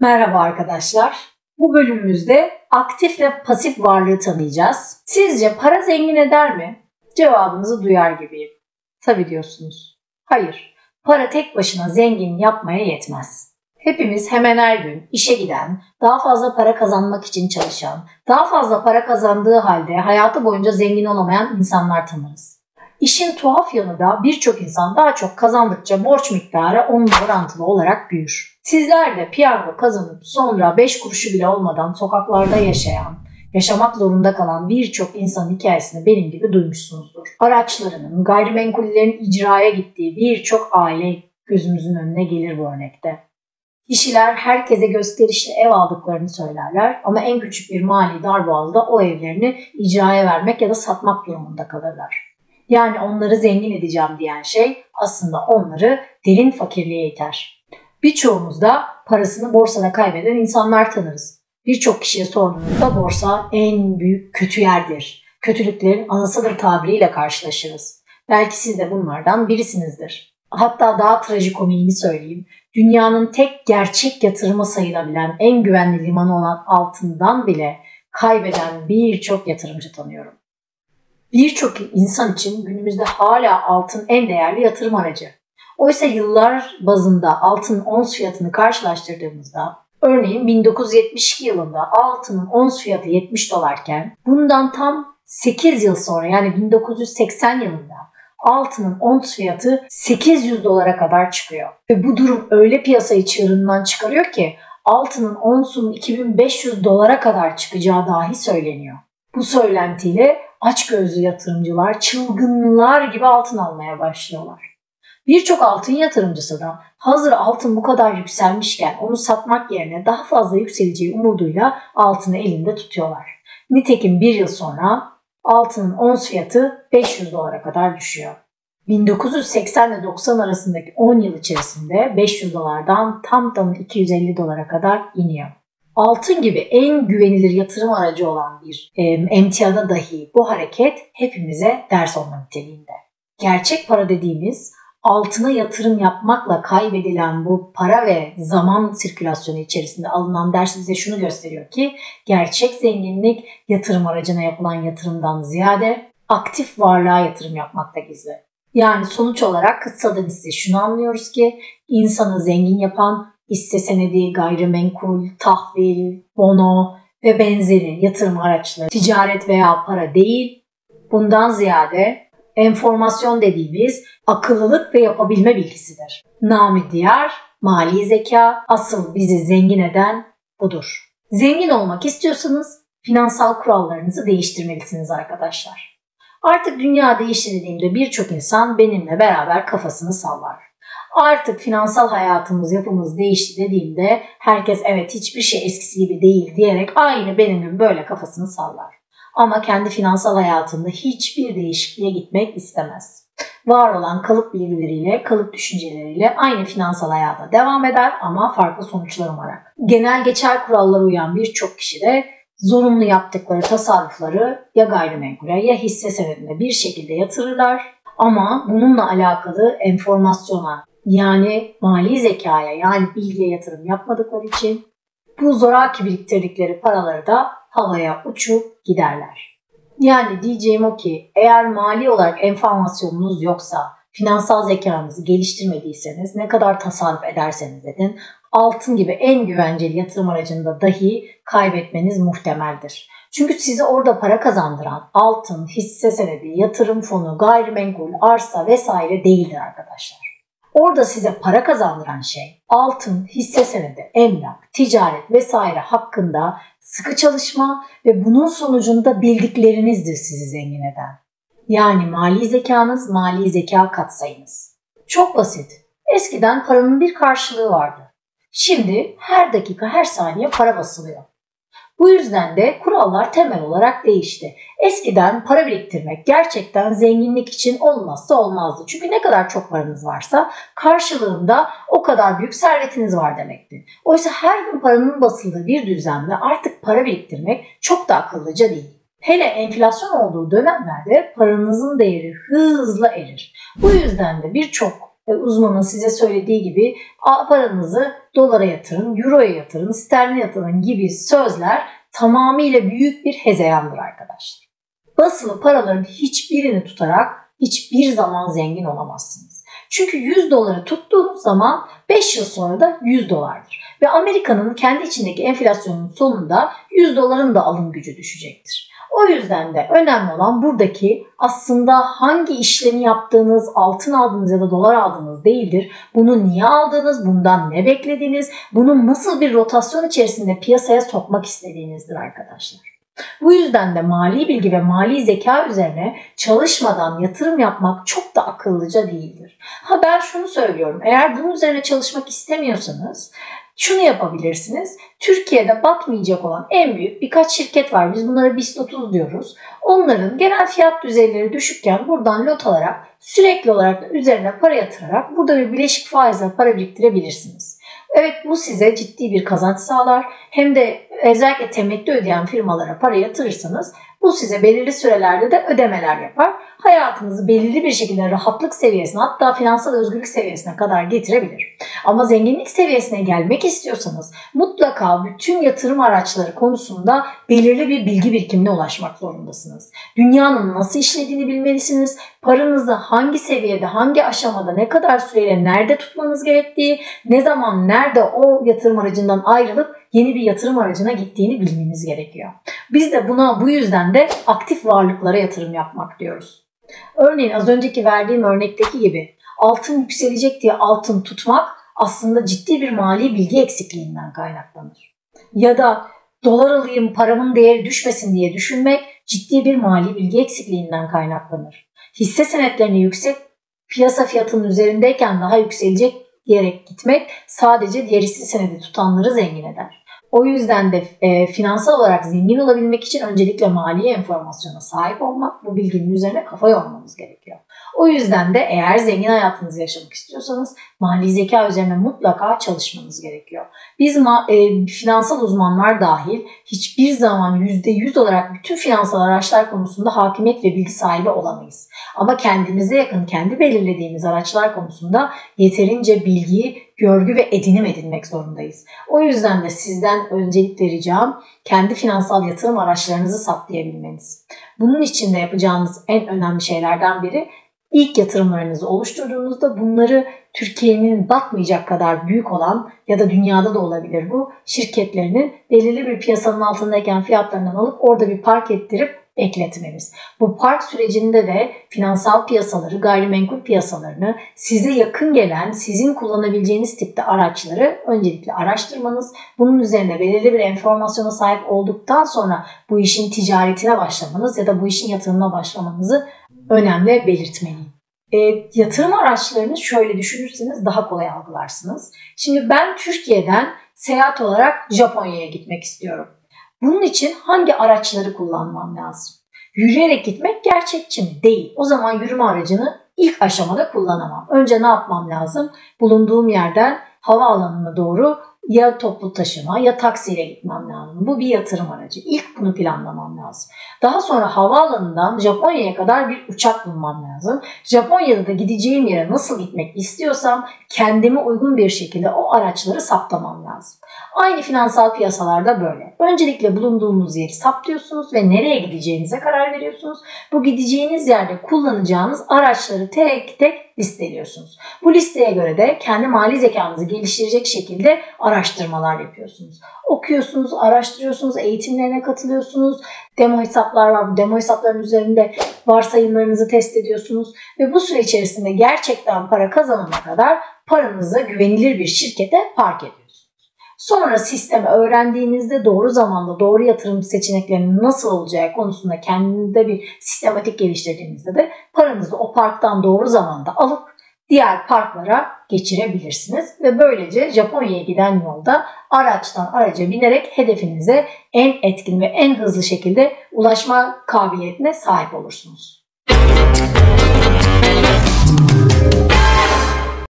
Merhaba arkadaşlar. Bu bölümümüzde aktif ve pasif varlığı tanıyacağız. Sizce para zengin eder mi? Cevabınızı duyar gibiyim. Tabii diyorsunuz. Hayır. Para tek başına zengin yapmaya yetmez. Hepimiz hemen her gün işe giden, daha fazla para kazanmak için çalışan, daha fazla para kazandığı halde hayatı boyunca zengin olamayan insanlar tanırız. İşin tuhaf yanı da birçok insan daha çok kazandıkça borç miktarı onun orantılı olarak büyür. Sizler de piyango kazanıp sonra 5 kuruşu bile olmadan sokaklarda yaşayan, yaşamak zorunda kalan birçok insan hikayesini benim gibi duymuşsunuzdur. Araçlarının, gayrimenkullerin icraya gittiği birçok aile gözümüzün önüne gelir bu örnekte. Kişiler herkese gösterişli ev aldıklarını söylerler ama en küçük bir mali darboğazda o evlerini icraya vermek ya da satmak durumunda kalırlar. Yani onları zengin edeceğim diyen şey aslında onları derin fakirliğe iter. Birçoğumuz da parasını borsada kaybeden insanlar tanırız. Birçok kişiye sorduğumuzda borsa en büyük kötü yerdir. Kötülüklerin anasıdır tabiriyle karşılaşırız. Belki siz de bunlardan birisinizdir. Hatta daha trajikomiğini söyleyeyim. Dünyanın tek gerçek yatırıma sayılabilen en güvenli limanı olan altından bile kaybeden birçok yatırımcı tanıyorum. Birçok insan için günümüzde hala altın en değerli yatırım aracı. Oysa yıllar bazında altın ons fiyatını karşılaştırdığımızda örneğin 1972 yılında altının ons fiyatı 70 dolarken bundan tam 8 yıl sonra yani 1980 yılında altının ons fiyatı 800 dolara kadar çıkıyor. Ve bu durum öyle piyasayı çığırından çıkarıyor ki altının onsunun 2500 dolara kadar çıkacağı dahi söyleniyor. Bu söylentiyle açgözlü yatırımcılar çılgınlar gibi altın almaya başlıyorlar. Birçok altın yatırımcısı da hazır altın bu kadar yükselmişken onu satmak yerine daha fazla yükseleceği umuduyla altını elinde tutuyorlar. Nitekim bir yıl sonra altının ons fiyatı 500 dolara kadar düşüyor. 1980 ile 90 arasındaki 10 yıl içerisinde 500 dolardan tam tam 250 dolara kadar iniyor altın gibi en güvenilir yatırım aracı olan bir emtiyada dahi bu hareket hepimize ders olma niteliğinde. Gerçek para dediğimiz altına yatırım yapmakla kaybedilen bu para ve zaman sirkülasyonu içerisinde alınan ders bize şunu gösteriyor ki gerçek zenginlik yatırım aracına yapılan yatırımdan ziyade aktif varlığa yatırım yapmakta gizli. Yani sonuç olarak kısadan ise şunu anlıyoruz ki insanı zengin yapan hisse senedi, gayrimenkul, tahvil, bono ve benzeri yatırım araçları ticaret veya para değil, bundan ziyade enformasyon dediğimiz akıllılık ve yapabilme bilgisidir. Nami diğer mali zeka asıl bizi zengin eden budur. Zengin olmak istiyorsanız finansal kurallarınızı değiştirmelisiniz arkadaşlar. Artık dünya değişti dediğimde birçok insan benimle beraber kafasını sallar artık finansal hayatımız, yapımız değişti dediğimde herkes evet hiçbir şey eskisi gibi değil diyerek aynı benim gibi böyle kafasını sallar. Ama kendi finansal hayatında hiçbir değişikliğe gitmek istemez. Var olan kalıp bilgileriyle, kalıp düşünceleriyle aynı finansal hayata devam eder ama farklı sonuçlar umarak. Genel geçer kurallara uyan birçok kişi de zorunlu yaptıkları tasarrufları ya gayrimenkule ya hisse senedine bir şekilde yatırırlar ama bununla alakalı enformasyona yani mali zekaya yani bilgiye yatırım yapmadıkları için bu zoraki biriktirdikleri paraları da havaya uçup giderler. Yani diyeceğim o ki eğer mali olarak enformasyonunuz yoksa, finansal zekanızı geliştirmediyseniz ne kadar tasarruf ederseniz edin altın gibi en güvenceli yatırım aracında dahi kaybetmeniz muhtemeldir. Çünkü sizi orada para kazandıran altın, hisse senedi, yatırım fonu, gayrimenkul, arsa vesaire değildir arkadaşlar. Orada size para kazandıran şey altın, hisse senedi, emlak, ticaret vesaire hakkında sıkı çalışma ve bunun sonucunda bildiklerinizdir sizi zengin eden. Yani mali zekanız, mali zeka katsayınız. Çok basit. Eskiden paranın bir karşılığı vardı. Şimdi her dakika, her saniye para basılıyor. Bu yüzden de kurallar temel olarak değişti. Eskiden para biriktirmek gerçekten zenginlik için olmazsa olmazdı. Çünkü ne kadar çok paranız varsa karşılığında o kadar büyük servetiniz var demekti. Oysa her gün paranın basıldığı bir düzende artık para biriktirmek çok da akıllıca değil. Hele enflasyon olduğu dönemlerde paranızın değeri hızla erir. Bu yüzden de birçok uzmanın size söylediği gibi paranızı dolara yatırın, euroya yatırın, sterline yatırın gibi sözler tamamıyla büyük bir hezeyandır arkadaşlar. Basılı paraların hiçbirini tutarak hiçbir zaman zengin olamazsınız. Çünkü 100 doları tuttuğunuz zaman 5 yıl sonra da 100 dolardır. Ve Amerika'nın kendi içindeki enflasyonun sonunda 100 doların da alım gücü düşecektir. O yüzden de önemli olan buradaki aslında hangi işlemi yaptığınız, altın aldığınız ya da dolar aldığınız değildir. Bunu niye aldınız, bundan ne beklediğiniz, bunu nasıl bir rotasyon içerisinde piyasaya sokmak istediğinizdir arkadaşlar. Bu yüzden de mali bilgi ve mali zeka üzerine çalışmadan yatırım yapmak çok da akıllıca değildir. Ha ben şunu söylüyorum. Eğer bunun üzerine çalışmak istemiyorsanız şunu yapabilirsiniz. Türkiye'de batmayacak olan en büyük birkaç şirket var. Biz bunlara BIST 30 diyoruz. Onların genel fiyat düzeyleri düşükken buradan lot alarak sürekli olarak üzerine para yatırarak burada bir bileşik faizle para biriktirebilirsiniz. Evet bu size ciddi bir kazanç sağlar. Hem de özellikle temettü ödeyen firmalara para yatırırsanız bu size belirli sürelerde de ödemeler yapar. Hayatınızı belirli bir şekilde rahatlık seviyesine hatta finansal özgürlük seviyesine kadar getirebilir. Ama zenginlik seviyesine gelmek istiyorsanız mutlaka bütün yatırım araçları konusunda belirli bir bilgi birikimine ulaşmak zorundasınız. Dünyanın nasıl işlediğini bilmelisiniz. Paranızı hangi seviyede, hangi aşamada, ne kadar süreyle nerede tutmanız gerektiği, ne zaman, nerede o yatırım aracından ayrılıp yeni bir yatırım aracına gittiğini bilmeniz gerekiyor. Biz de buna bu yüzden de aktif varlıklara yatırım yapmak diyoruz. Örneğin az önceki verdiğim örnekteki gibi altın yükselecek diye altın tutmak aslında ciddi bir mali bilgi eksikliğinden kaynaklanır. Ya da dolar alayım paramın değeri düşmesin diye düşünmek ciddi bir mali bilgi eksikliğinden kaynaklanır. Hisse senetlerini yüksek piyasa fiyatının üzerindeyken daha yükselecek diyerek gitmek sadece diğer hisse senedi tutanları zengin eder. O yüzden de e, finansal olarak zengin olabilmek için öncelikle mali enformasyona sahip olmak, bu bilginin üzerine kafa yormamız gerekiyor. O yüzden de eğer zengin hayatınızı yaşamak istiyorsanız mali zeka üzerine mutlaka çalışmanız gerekiyor. Biz ma- e, finansal uzmanlar dahil hiçbir zaman %100 olarak bütün finansal araçlar konusunda hakimiyet ve bilgi sahibi olamayız. Ama kendimize yakın, kendi belirlediğimiz araçlar konusunda yeterince bilgiyi görgü ve edinim edinmek zorundayız. O yüzden de sizden öncelikle ricam kendi finansal yatırım araçlarınızı saptayabilmeniz. Bunun için de yapacağınız en önemli şeylerden biri ilk yatırımlarınızı oluşturduğunuzda bunları Türkiye'nin batmayacak kadar büyük olan ya da dünyada da olabilir bu şirketlerinin belirli bir piyasanın altındayken fiyatlarından alıp orada bir park ettirip ekletmemiz. Bu park sürecinde de finansal piyasaları, gayrimenkul piyasalarını size yakın gelen, sizin kullanabileceğiniz tipte araçları öncelikle araştırmanız, bunun üzerine belirli bir enformasyona sahip olduktan sonra bu işin ticaretine başlamanız ya da bu işin yatırımına başlamanızı önemli belirtmeliyim. E, yatırım araçlarını şöyle düşünürseniz daha kolay algılarsınız. Şimdi ben Türkiye'den seyahat olarak Japonya'ya gitmek istiyorum. Bunun için hangi araçları kullanmam lazım? Yürüyerek gitmek gerçekçi mi? Değil. O zaman yürüme aracını ilk aşamada kullanamam. Önce ne yapmam lazım? Bulunduğum yerden havaalanına doğru ya toplu taşıma ya taksiyle gitmem lazım. Bu bir yatırım aracı. İlk bunu planlamam lazım. Daha sonra havaalanından Japonya'ya kadar bir uçak bulmam lazım. Japonya'da da gideceğim yere nasıl gitmek istiyorsam kendime uygun bir şekilde o araçları saptamam lazım. Aynı finansal piyasalarda böyle. Öncelikle bulunduğunuz yeri saptıyorsunuz ve nereye gideceğinize karar veriyorsunuz. Bu gideceğiniz yerde kullanacağınız araçları tek tek listeliyorsunuz. Bu listeye göre de kendi mali zekanızı geliştirecek şekilde araştırmalar yapıyorsunuz. Okuyorsunuz, araştırıyorsunuz, eğitimlerine katılıyorsunuz. Demo hesaplar var. Bu demo hesapların üzerinde varsayımlarınızı test ediyorsunuz. Ve bu süre içerisinde gerçekten para kazanana kadar paranızı güvenilir bir şirkete park ediyorsunuz. Sonra sistemi öğrendiğinizde doğru zamanda doğru yatırım seçeneklerinin nasıl olacağı konusunda kendinde bir sistematik geliştirdiğinizde de paranızı o parktan doğru zamanda alıp diğer parklara geçirebilirsiniz. Ve böylece Japonya'ya giden yolda araçtan araca binerek hedefinize en etkin ve en hızlı şekilde ulaşma kabiliyetine sahip olursunuz.